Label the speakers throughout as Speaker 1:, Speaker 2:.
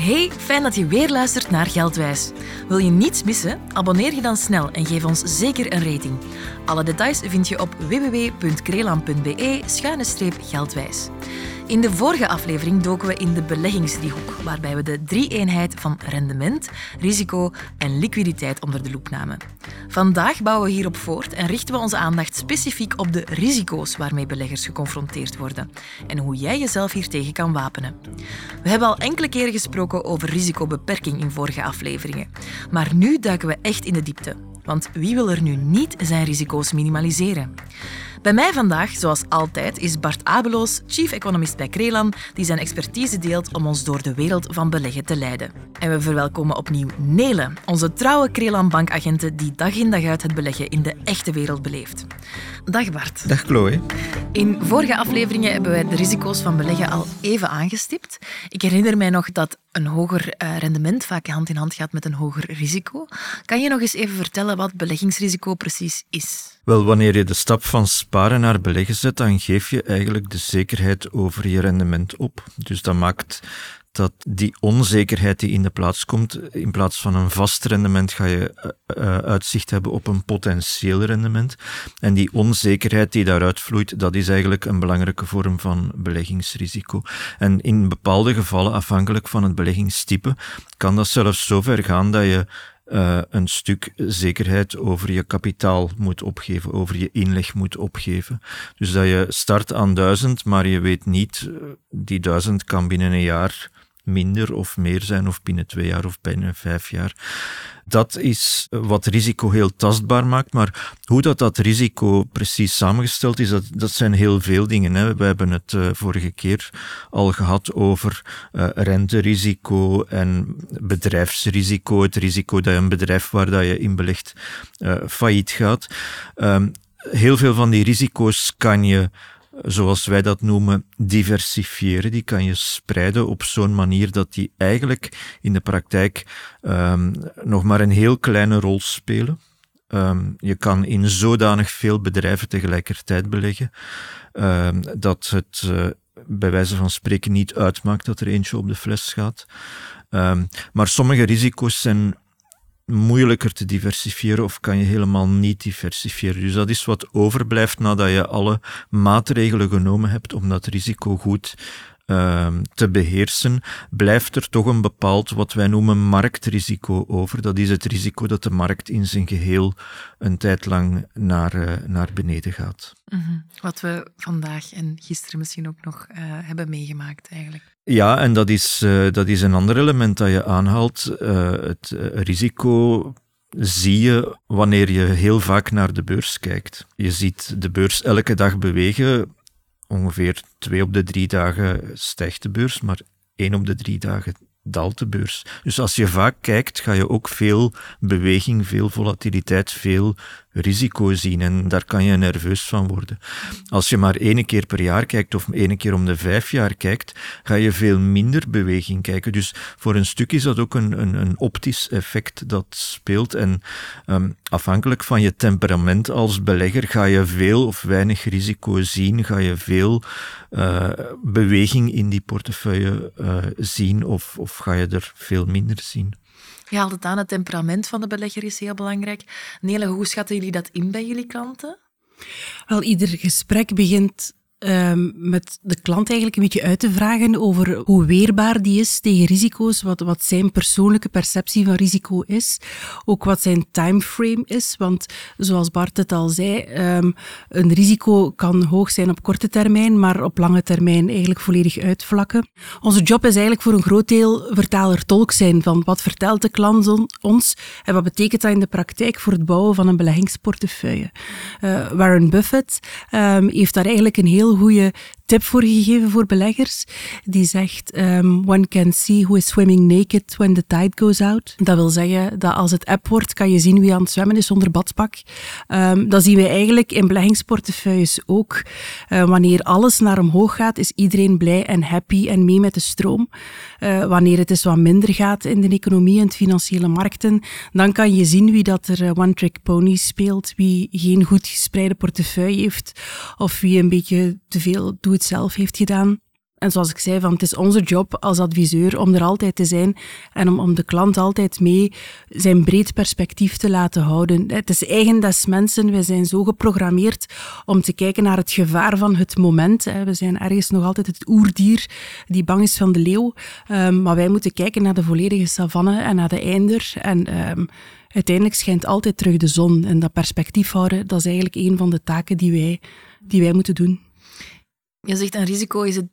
Speaker 1: Hey, fijn dat je weer luistert naar Geldwijs. Wil je niets missen? Abonneer je dan snel en geef ons zeker een rating. Alle details vind je op www.krelan.be-geldwijs. In de vorige aflevering doken we in de beleggingsdriehoek, waarbij we de drie-eenheid van rendement, risico en liquiditeit onder de loep namen. Vandaag bouwen we hierop voort en richten we onze aandacht specifiek op de risico's waarmee beleggers geconfronteerd worden en hoe jij jezelf hiertegen kan wapenen. We hebben al enkele keren gesproken over risicobeperking in vorige afleveringen, maar nu duiken we echt in de diepte. Want wie wil er nu niet zijn risico's minimaliseren? Bij mij vandaag, zoals altijd, is Bart Abeloos, chief economist bij Krelan, die zijn expertise deelt om ons door de wereld van beleggen te leiden. En we verwelkomen opnieuw Nele, onze trouwe Krelan bankagenten die dag in dag uit het beleggen in de echte wereld beleeft. Dag Bart.
Speaker 2: Dag Chloe.
Speaker 1: In vorige afleveringen hebben wij de risico's van beleggen al even aangestipt. Ik herinner mij nog dat een hoger eh, rendement vaak hand in hand gaat met een hoger risico. Kan je nog eens even vertellen wat beleggingsrisico precies is?
Speaker 2: Wel, wanneer je de stap van sparen naar beleggen zet, dan geef je eigenlijk de zekerheid over je rendement op. Dus dat maakt dat die onzekerheid die in de plaats komt, in plaats van een vast rendement ga je uh, uitzicht hebben op een potentieel rendement. En die onzekerheid die daaruit vloeit, dat is eigenlijk een belangrijke vorm van beleggingsrisico. En in bepaalde gevallen, afhankelijk van het beleggingstype, kan dat zelfs zo ver gaan dat je uh, een stuk zekerheid over je kapitaal moet opgeven, over je inleg moet opgeven. Dus dat je start aan duizend, maar je weet niet, die duizend kan binnen een jaar minder of meer zijn, of binnen twee jaar of binnen vijf jaar. Dat is wat risico heel tastbaar maakt, maar hoe dat, dat risico precies samengesteld is, dat, dat zijn heel veel dingen. Hè. We hebben het uh, vorige keer al gehad over uh, renterisico en bedrijfsrisico, het risico dat een bedrijf waar dat je in belegt uh, failliet gaat. Um, heel veel van die risico's kan je zoals wij dat noemen, diversifiëren. Die kan je spreiden op zo'n manier dat die eigenlijk in de praktijk um, nog maar een heel kleine rol spelen. Um, je kan in zodanig veel bedrijven tegelijkertijd beleggen um, dat het uh, bij wijze van spreken niet uitmaakt dat er eentje op de fles gaat. maar sommige risico's zijn moeilijker te diversifiëren of kan je helemaal niet diversifiëren. Dus dat is wat overblijft nadat je alle maatregelen genomen hebt om dat risico goed te beheersen, blijft er toch een bepaald wat wij noemen marktrisico over. Dat is het risico dat de markt in zijn geheel een tijd lang naar, uh, naar beneden gaat.
Speaker 1: Mm -hmm. Wat we vandaag en gisteren misschien ook nog uh, hebben meegemaakt eigenlijk.
Speaker 2: Ja, en dat is, uh, dat is een ander element dat je aanhaalt. het risico zie je wanneer je heel vaak naar de beurs kijkt. Je ziet de beurs elke dag bewegen ongeveer twee op de drie dagen stijgt de beurs, maar één op de drie dagen daalt de beurs. Dus als je vaak kijkt, ga je ook veel beweging, veel volatiliteit, veel risico zien en daar kan je nerveus van worden. Als je maar één keer per jaar kijkt of één keer om de vijf jaar kijkt, ga je veel minder beweging kijken. Dus voor een stuk is dat ook een, een, een optisch effect dat speelt en um, afhankelijk van je temperament als belegger ga je veel of weinig risico zien, ga je veel uh, beweging in die portefeuille uh, zien of, of ga je er veel minder zien.
Speaker 1: Je haalt het aan, het temperament van de belegger is heel belangrijk. Nele, hoe schatten jullie dat in bij jullie klanten?
Speaker 3: Wel, ieder gesprek begint um, met de klant eigenlijk een beetje uit te vragen over hoe weerbaar die is tegen risico's, wat, wat zijn persoonlijke perceptie van risico is, ook wat zijn timeframe is, want zoals Bart het al zei, um, een risico kan hoog zijn op korte termijn, maar op lange termijn eigenlijk volledig uitvlakken. Onze job is eigenlijk voor een groot deel vertaler-tolk zijn van wat vertelt de klant ons en wat betekent dat in de praktijk voor het bouwen van een beleggingsportefeuille. Uh, Warren Buffett um, heeft daar eigenlijk een heel heel goede tip voor gegeven voor beleggers. Die zegt, um, one can see who is swimming naked when the tide goes out. Dat wil zeggen dat als het app wordt, kan je zien wie aan het zwemmen is zonder badpak. Um, dat zien we eigenlijk in beleggingsportefeuilles ook. Uh, wanneer alles naar omhoog gaat, is iedereen blij en happy en mee met de stroom. Uh, wanneer het eens wat minder gaat in de economie en de financiële markten, dan kan je zien wie dat er uh, one-trick pony speelt, wie geen goed gespreide portefeuille heeft of wie een beetje te veel doet zelf heeft gedaan. En zoals ik zei, van, het is onze job als adviseur om er altijd te zijn en om, om de klant altijd mee zijn breed perspectief te laten houden. Het is eigen des mensen. We zijn zo geprogrammeerd om te kijken naar het gevaar van het moment. We zijn ergens nog altijd het oerdier die bang is van de leeuw. Ehm, maar wij moeten kijken naar de volledige savanne en naar de einder. En ehm, uiteindelijk schijnt altijd terug de zon. En dat perspectief houden, dat is eigenlijk een van de taken die wij, die wij moeten doen.
Speaker 1: Je zegt een risico is het,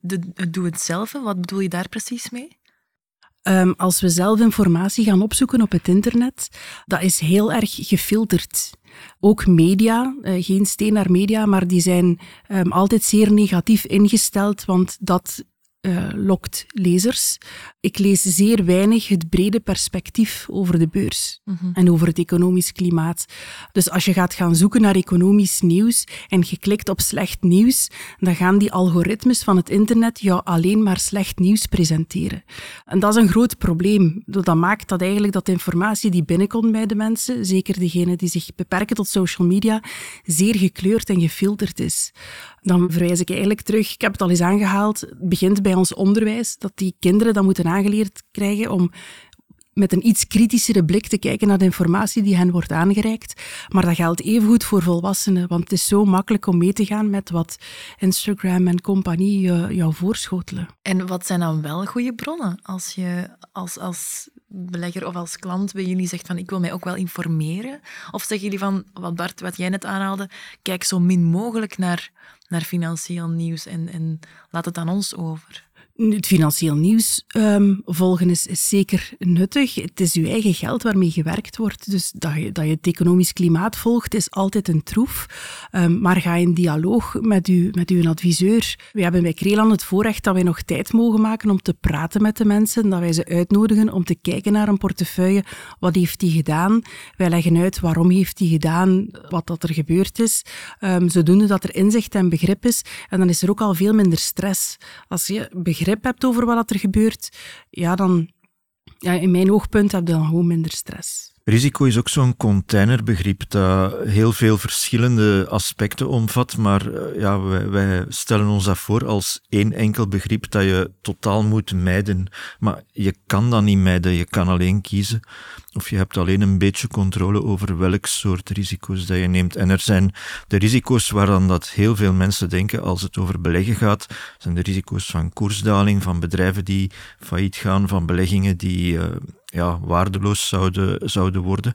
Speaker 1: doe het zelf. Wat bedoel je daar precies mee?
Speaker 3: Um, als we zelf informatie gaan opzoeken op het internet, dat is heel erg gefilterd. Ook media, uh, geen steen naar media, maar die zijn um, altijd zeer negatief ingesteld, want dat uh, lokt lezers. Ik lees zeer weinig het brede perspectief over de beurs mm -hmm. en over het economisch klimaat. Dus als je gaat gaan zoeken naar economisch nieuws en je klikt op slecht nieuws, dan gaan die algoritmes van het internet jou alleen maar slecht nieuws presenteren. En dat is een groot probleem. Dat maakt dat eigenlijk dat de informatie die binnenkomt bij de mensen, zeker degenen die zich beperken tot social media, zeer gekleurd en gefilterd is. Dan verwijs ik eigenlijk terug, ik heb het al eens aangehaald, het begint bij ons onderwijs, dat die kinderen dat moeten aangeleerd krijgen om met een iets kritischere blik te kijken naar de informatie die hen wordt aangereikt. Maar dat geldt evengoed voor volwassenen, want het is zo makkelijk om mee te gaan met wat Instagram en compagnie jou voorschotelen.
Speaker 1: En wat zijn dan wel goede bronnen als je als, als belegger of als klant bij jullie zegt van ik wil mij ook wel informeren? Of zeggen jullie van, wat Bart, wat jij net aanhaalde, kijk zo min mogelijk naar, naar financieel nieuws en, en laat het aan ons over?
Speaker 3: Het financieel nieuws um, volgen is, zeker nuttig. Het is uw eigen geld waarmee gewerkt wordt. Dus dat je, dat je het economisch klimaat volgt, is altijd een troef. Um, maar ga in dialoog met, u, met uw adviseur. We hebben bij Kreeland het voorrecht dat wij nog tijd mogen maken om te praten met de mensen. Dat wij ze uitnodigen om te kijken naar een portefeuille. Wat heeft die gedaan? Wij leggen uit waarom heeft die gedaan, wat dat er gebeurd is. Um, zodoende dat er inzicht en begrip is. En dan is er ook al veel minder stress. Als je begrip hebt over wat er gebeurt, ja, dan, ja, in mijn oogpunt heb je dan gewoon minder stress.
Speaker 2: Risico is ook zo'n containerbegrip dat heel veel verschillende aspecten omvat, maar eh, ja, wij, stellen ons dat voor als één enkel begrip dat je totaal moet mijden. Maar je kan dat niet mijden, je kan alleen kiezen. Of je hebt alleen een beetje controle over welk soort risico's dat je neemt. En er zijn de risico's waaraan dat heel veel mensen denken als het over beleggen gaat, zijn de risico's van koersdaling, van bedrijven die failliet gaan, van beleggingen die uh, ja, waardeloos zouden, zouden worden.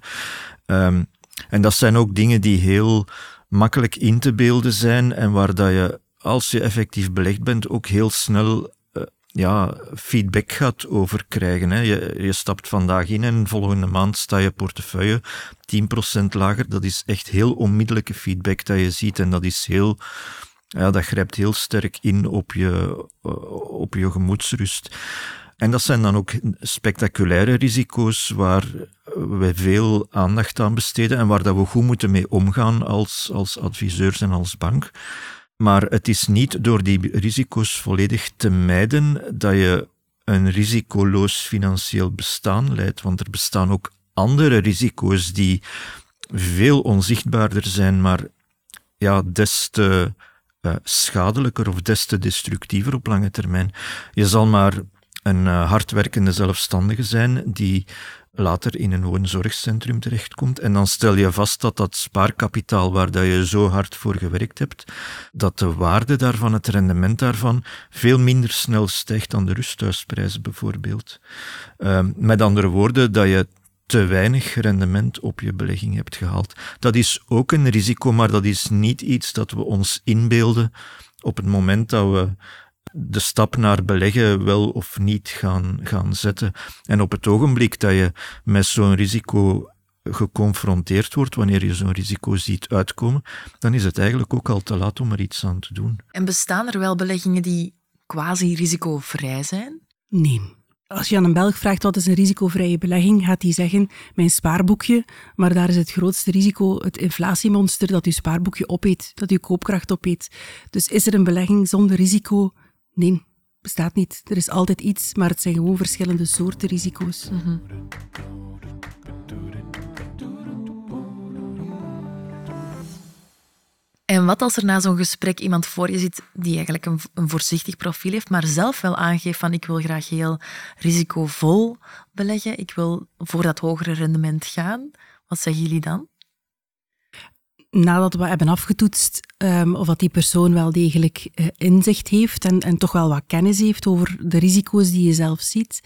Speaker 2: Um, en dat zijn ook dingen die heel makkelijk in te beelden zijn en waar dat je, als je effectief belegd bent, ook heel snel uh, ja, feedback gaat over krijgen. Hè. Je, je stapt vandaag in en volgende maand sta je portefeuille 10% lager. Dat is echt heel onmiddellijke feedback dat je ziet en dat is heel... Ja, dat grijpt heel sterk in op je, op je gemoedsrust. En dat zijn dan ook spectaculaire risico's waar wij veel aandacht aan besteden en waar dat we goed moeten mee omgaan als, als adviseurs en als bank. Maar het is niet door die risico's volledig te mijden dat je een risicoloos financieel bestaan leidt, want er bestaan ook andere risico's die veel onzichtbaarder zijn, maar ja, des te uh, schadelijker of des te destructiever op lange termijn. Je zal maar een uh, hardwerkende zelfstandige zijn die later in een woonzorgcentrum terechtkomt. En dan stel je vast dat dat spaarkapitaal waar dat je zo hard voor gewerkt hebt, dat de waarde daarvan, het rendement daarvan, veel minder snel stijgt dan de rusthuisprijzen bijvoorbeeld. Uh, met andere woorden, dat je te weinig rendement op je belegging hebt gehaald. Dat is ook een risico, maar dat is niet iets dat we ons inbeelden op het moment dat we de stap naar beleggen wel of niet gaan, gaan zetten. En op het ogenblik dat je met zo'n risico geconfronteerd wordt, wanneer je zo'n risico ziet uitkomen, dan is het eigenlijk ook al te laat om er iets aan te doen.
Speaker 1: En bestaan er wel beleggingen die quasi risicovrij zijn?
Speaker 3: Nee. Als je aan een Belg vraagt wat is een risicovrije belegging, gaat hij zeggen mijn spaarboekje, maar daar is het grootste risico het inflatiemonster dat uw spaarboekje opeet, dat uw koopkracht opeet. Dus is er een belegging zonder risico? Nee, bestaat niet. Er is altijd iets, maar het zijn gewoon verschillende soorten risico's. -hmm.
Speaker 1: En wat als er na zo'n gesprek iemand voor je zit die eigenlijk een, een, voorzichtig profiel heeft, maar zelf wel aangeeft van ik wil graag heel risicovol beleggen, ik wil voor dat hogere rendement gaan. Wat zeggen jullie dan?
Speaker 3: Nadat we hebben afgetoetst um, of dat die persoon wel degelijk uh, inzicht heeft en, en, toch wel wat kennis heeft over de risico's die je zelf ziet,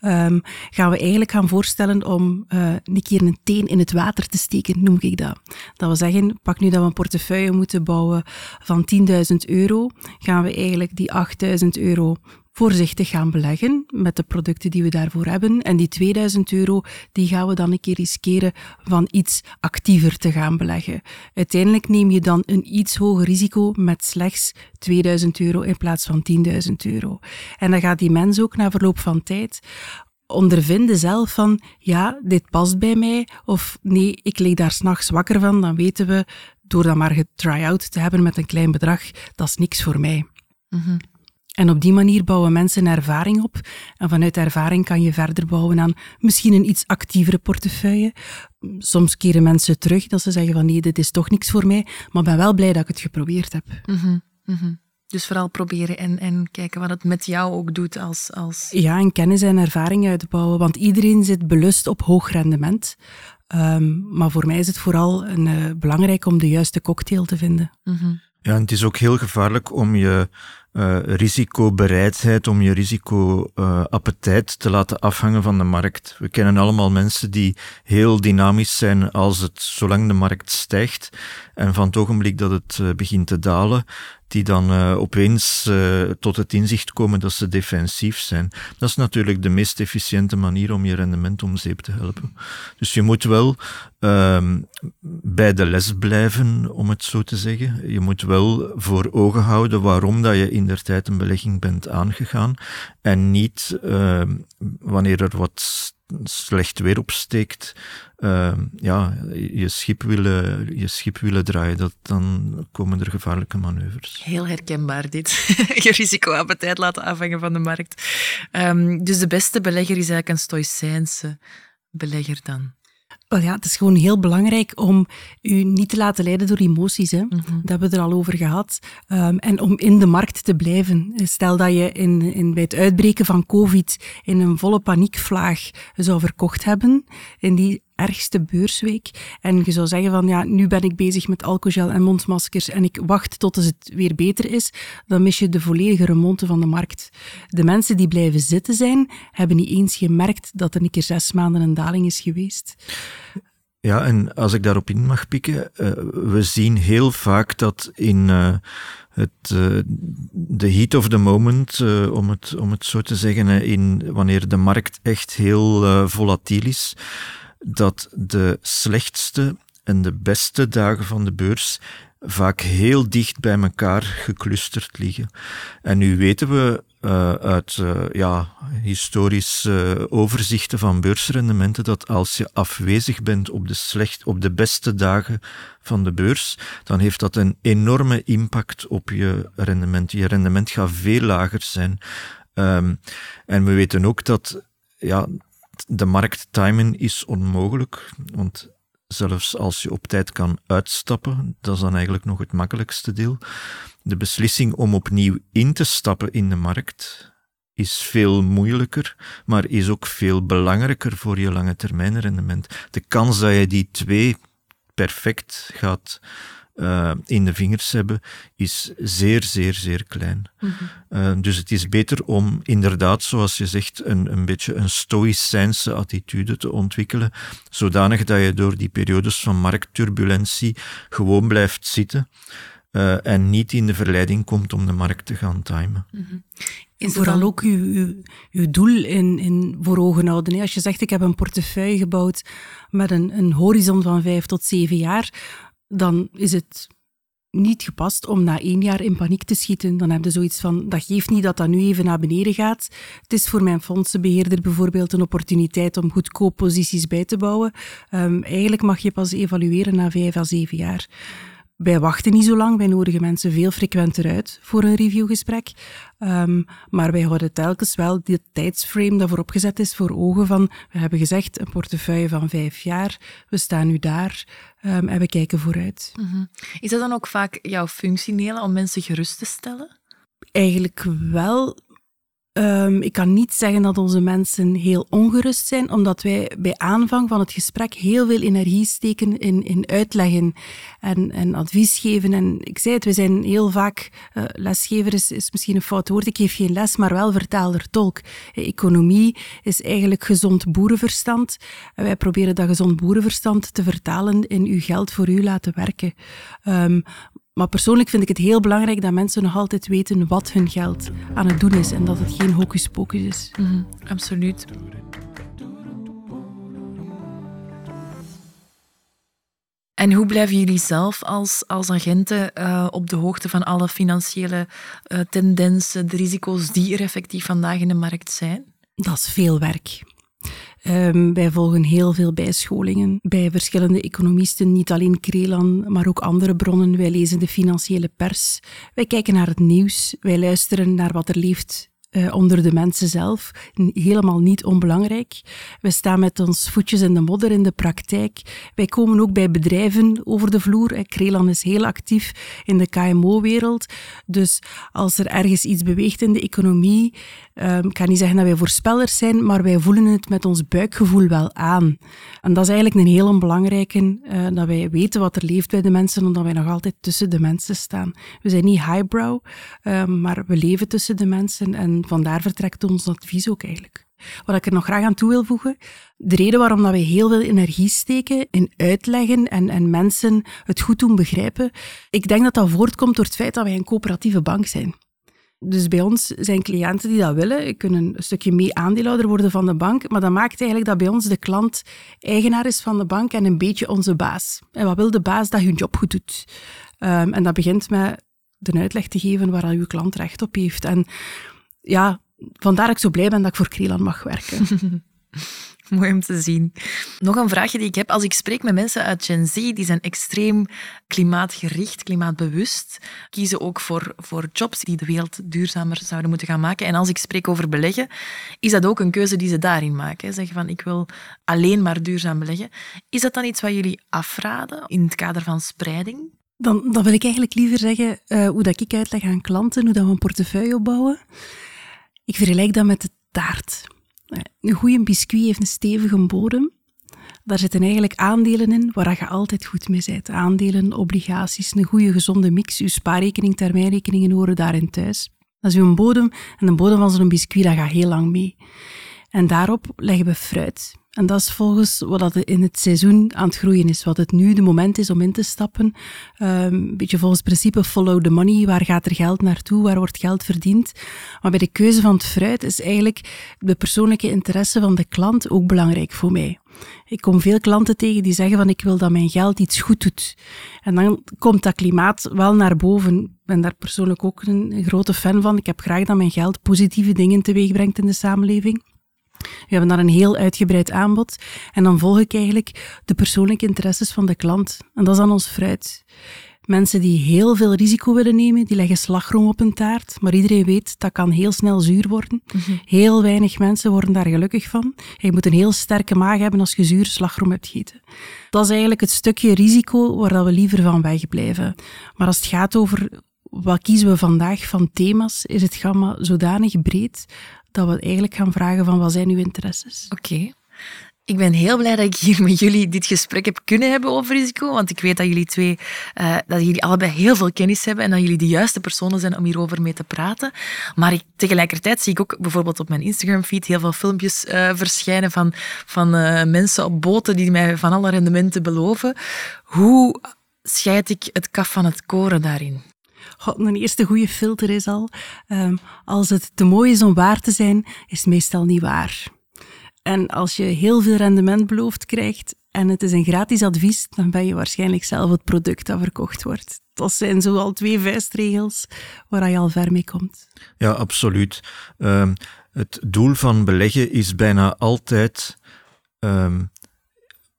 Speaker 3: um, gaan we eigenlijk gaan voorstellen om uh, een keer een teen in het water te steken, noem ik dat. Dat we zeggen, pak nu dat we een portefeuille moeten bouwen van 10.000 euro, gaan we eigenlijk die 8.000 euro voorzichtig gaan beleggen met de producten die we daarvoor hebben. En die 2000 euro, die gaan we dan een keer riskeren van iets actiever te gaan beleggen. Uiteindelijk neem je dan een iets hoger risico met slechts 2000 euro in plaats van 10.000 euro. En dan gaat die mens ook na verloop van tijd ondervinden zelf van, ja, dit past bij mij, of nee, ik lig daar s'nachts wakker van, dan weten we, door dan maar getry-out te hebben met een klein bedrag, dat is niks voor mij. Mm en op die manier bouwen mensen ervaring op. En vanuit ervaring kan je verder bouwen aan misschien een iets actievere portefeuille. Soms keren mensen terug dat ze zeggen van nee, dit is toch niks voor mij. Maar ben wel blij dat ik het geprobeerd heb.
Speaker 1: Mm -hmm, Dus vooral proberen en, en kijken wat het met jou ook doet als, als...
Speaker 3: Ja, en kennis en ervaring uitbouwen. Want iedereen zit belust op hoog rendement. Um, maar voor mij is het vooral een, uh, belangrijk om de juiste cocktail te vinden.
Speaker 1: Mm -hmm.
Speaker 2: Ja, en het is ook heel gevaarlijk om je uh, risicobereidheid, om je risicoappetijt uh, te laten afhangen van de markt. We kennen allemaal mensen die heel dynamisch zijn als het, zolang de markt stijgt. En van het ogenblik dat het uh, begint te dalen, die dan uh, opeens uh, tot het inzicht komen dat ze defensief zijn. Dat is natuurlijk de meest efficiënte manier om je rendement om zeep te helpen. Dus je moet wel uh, bij de les blijven, om het zo te zeggen. Je moet wel voor ogen houden waarom dat je in der tijd een belegging bent aangegaan en niet ehm, wanneer er wat slecht weer opsteekt, uh, ja, je schip, willen, je schip willen draaien, dat, dan komen er gevaarlijke manoeuvres.
Speaker 1: Heel herkenbaar dit. je risicoappetijt laten afhangen van de markt. Um, dus de beste belegger is eigenlijk een stoïcijnse belegger dan?
Speaker 3: Wel ja, het is gewoon heel belangrijk om u niet te laten leiden door emoties. Hè. Mm Dat hebben we er al over gehad. Um, en om in de markt te blijven. Stel dat je in, in, bij het uitbreken van COVID in een volle paniekvlaag zou verkocht hebben in die ergste beursweek en je zou zeggen van ja, nu ben ik bezig met alcohol en mondmaskers en ik wacht tot het weer beter is, dan mis je de volledige remonte van de markt. De mensen die blijven zitten zijn, hebben niet eens gemerkt dat er een keer zes maanden een daling is geweest.
Speaker 2: Ja, en als ik daarop in mag pikken, uh, we zien heel vaak dat in uh, het, de heat of the moment, om, het, om het zo te zeggen, in, wanneer de markt echt heel volatiel is, dat de slechtste en de beste dagen van de beurs vaak heel dicht bij elkaar geclusterd liggen. En nu weten we uh, uit uh, ja, historische overzichten van beursrendementen dat als je afwezig bent op de, slecht, op de beste dagen van de beurs, dan heeft dat een enorme impact op je rendement. Je rendement gaat veel lager zijn. Um, en we weten ook dat ja, de markt timen is onmogelijk, want zelfs als je op tijd kan uitstappen, dat is dan eigenlijk nog het makkelijkste deel. De beslissing om opnieuw in te stappen in de markt is veel moeilijker, maar is ook veel belangrijker voor je lange termijn rendement. De kans dat je die twee perfect gaat uh, in de vingers hebben, is zeer, zeer, zeer klein. Mm -hmm. uh, dus het is beter om inderdaad, zoals je zegt, een, een beetje een stoïcijnse attitude te ontwikkelen, zodanig dat je door die periodes van marktturbulentie gewoon blijft zitten. Uh, en niet in de verleiding komt om de markt te gaan timen. Mm
Speaker 3: -hmm. En vooral ook uw, uw, uw doel in, in voor ogen houden. Als je zegt, ik heb een portefeuille gebouwd met een, een horizon van vijf tot zeven jaar, dan is het niet gepast om na één jaar in paniek te schieten. Dan heb je zoiets van, dat geeft niet dat dat nu even naar beneden gaat. Het is voor mijn fondsenbeheerder bijvoorbeeld een opportuniteit om goedkoop posities bij te bouwen. Um, eigenlijk mag je pas evalueren na vijf à zeven jaar. Wij wachten niet zo lang, wij nodigen mensen veel frequenter uit voor een reviewgesprek. Um, maar wij houden telkens wel die tijdsframe dat voorop gezet is voor ogen van, we hebben gezegd een portefeuille van vijf jaar, we staan nu daar um, en we kijken vooruit. Mm
Speaker 1: -hmm. Is dat dan ook vaak jouw functionele om mensen gerust te stellen?
Speaker 3: Eigenlijk wel, Um, ik kan niet zeggen dat onze mensen heel ongerust zijn, omdat wij bij aanvang van het gesprek heel veel energie steken in, in uitleggen en, en advies geven. En ik zei het, we zijn heel vaak, uh, lesgever is, is misschien een fout woord, ik geef geen les, maar wel vertaalder tolk. Economie is eigenlijk gezond boerenverstand. En wij proberen dat gezond boerenverstand te vertalen in uw geld voor u laten werken. Um, maar persoonlijk vind ik het heel belangrijk dat mensen nog altijd weten wat hun geld aan het doen is en dat het geen hocus pocus is.
Speaker 1: Mm -hmm, absoluut. En hoe blijven jullie zelf als, als agenten uh, op de hoogte van alle financiële uh, tendensen, de risico's die er effectief vandaag in de markt zijn?
Speaker 3: Dat is veel werk. Um, wij volgen heel veel bijscholingen bij verschillende economisten, niet alleen Krelan, maar ook andere bronnen. Wij lezen de financiële pers. Wij kijken naar het nieuws. Wij luisteren naar wat er leeft uh, onder de mensen zelf. Helemaal niet onbelangrijk. We staan met ons voetjes in de modder in de praktijk. Wij komen ook bij bedrijven over de vloer. Krelan is heel actief in de KMO-wereld. Dus als er ergens iets beweegt in de economie, um, ik kan niet zeggen dat wij voorspellers zijn, maar wij voelen het met ons buikgevoel wel aan. En dat is eigenlijk een heel belangrijke, uh, dat wij weten wat er leeft bij de mensen, omdat wij nog altijd tussen de mensen staan. We zijn niet highbrow, um, maar we leven tussen de mensen en vandaar vertrekt ons advies ook eigenlijk. Wat ik er nog graag aan toe wil voegen, de reden waarom dat wij heel veel energie steken in uitleggen en, en mensen het goed doen begrijpen, ik denk dat dat voortkomt door het feit dat wij een coöperatieve bank zijn. Dus bij ons zijn cliënten die dat willen, kunnen een stukje mee aandeelhouder worden van de bank, maar dat maakt eigenlijk dat bij ons de klant eigenaar is van de bank en een beetje onze baas. En wat wil de baas dat hun job goed doet? Um, en dat begint met de uitleg te geven waar uw klant recht op heeft. En ja, vandaar dat ik zo blij ben dat ik voor Krelan mag werken.
Speaker 1: Mooi om te zien. Nog een vraagje die ik heb. Als ik spreek met mensen uit Gen Z, die zijn extreem klimaatgericht, klimaatbewust, kiezen ook voor, voor jobs die de wereld duurzamer zouden moeten gaan maken. En als ik spreek over beleggen, is dat ook een keuze die ze daarin maken. Zeggen van, ik wil alleen maar duurzaam beleggen. Is dat dan iets wat jullie afraden in het kader van spreiding?
Speaker 3: Dan, dan wil ik eigenlijk liever zeggen uh, hoe dat ik uitleg aan klanten, hoe dat we een portefeuille opbouwen. Ik vergelijk dat met de taart. Een goede biscuit heeft een stevige bodem. Daar zitten eigenlijk aandelen in waar je altijd goed mee bent. Aandelen, obligaties, een goede gezonde mix. Uw spaarrekening, termijnrekeningen horen daarin thuis. Dat is uw bodem. En de bodem van zo'n biscuit dat gaat heel lang mee. En daarop leggen we fruit. En dat is volgens wat dat in het seizoen aan het groeien is. Wat het nu de moment is om in te stappen. Um, een beetje volgens het principe follow the money. Waar gaat er geld naartoe? Waar wordt geld verdiend? Maar bij de keuze van het fruit is eigenlijk de persoonlijke interesse van de klant ook belangrijk voor mij. Ik kom veel klanten tegen die zeggen van ik wil dat mijn geld iets goed doet. En dan komt dat klimaat wel naar boven. Ik ben daar persoonlijk ook een grote fan van. Ik heb graag dat mijn geld positieve dingen teweeg brengt in de samenleving. We hebben daar een heel uitgebreid aanbod. En dan volg ik eigenlijk de persoonlijke interesses van de klant. En dat is dan ons fruit. Mensen die heel veel risico willen nemen, die leggen slagroom op een taart. Maar iedereen weet, dat kan heel snel zuur worden. Mhm. Heel weinig mensen worden daar gelukkig van. Je moet een heel sterke maag hebben als je zuur slagroom hebt gegeten. Dat is eigenlijk het stukje risico waar we liever van wegblijven. Maar als het gaat over wat kiezen we vandaag van thema's, is het gamma zodanig breed dat we eigenlijk gaan vragen van wat zijn uw interesses.
Speaker 1: Oké. Ik ben heel blij dat ik hier met jullie dit gesprek heb kunnen hebben over risico, want ik weet dat jullie twee, uh, dat jullie allebei heel veel kennis hebben en dat jullie de juiste personen zijn om hierover mee te praten. Maar ik, tegelijkertijd zie ik ook bijvoorbeeld op mijn Instagram-feed heel veel filmpjes uh, verschijnen van, van uh, mensen op boten die mij van alle rendementen beloven. Hoe scheid ik het kaf van het koren daarin?
Speaker 3: God, een eerste goede filter is al, um, als het te mooi is om waar te zijn, is het meestal niet waar. En als je heel veel rendement beloofd krijgt en het is een gratis advies, dan ben je waarschijnlijk zelf het product dat verkocht wordt. Dat zijn zo al twee vuistregels waar je al ver mee komt.
Speaker 2: Ja, absoluut. Um, het doel van beleggen is bijna altijd um,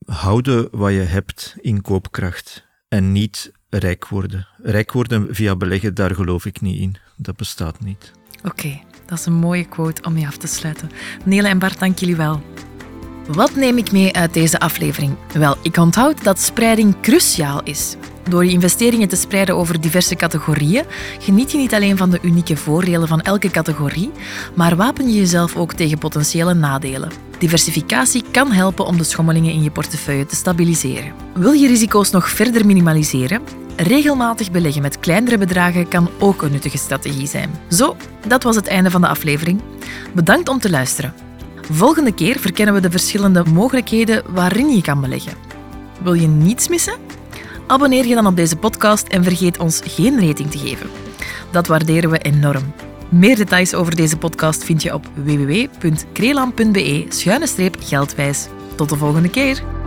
Speaker 2: houden wat je hebt in koopkracht en niet rijk worden. Rijk worden via beleggen, daar geloof ik niet in. Dat bestaat niet.
Speaker 1: Oké, dat is een mooie quote om je af te sluiten. Nele en Bart, dank jullie wel. Wat neem ik mee uit deze aflevering? Wel, ik onthoud dat spreiding cruciaal is. Door je investeringen te spreiden over diverse categorieën, geniet je niet alleen van de unieke voordelen van elke categorie, maar wapen je jezelf ook tegen potentiële nadelen. Diversificatie kan helpen om de schommelingen in je portefeuille te stabiliseren. Wil je risico's nog verder minimaliseren? Regelmatig beleggen met kleinere bedragen kan ook een nuttige strategie zijn. Zo, dat was het einde van de aflevering. Bedankt om te luisteren. Volgende keer verkennen we de verschillende mogelijkheden waarin je kan beleggen. Wil je niets missen? Abonneer je dan op deze podcast en vergeet ons geen rating te geven. Dat waarderen we enorm. Meer details over deze podcast vind je op www.kreelam.be-geldwijs. Tot de volgende keer!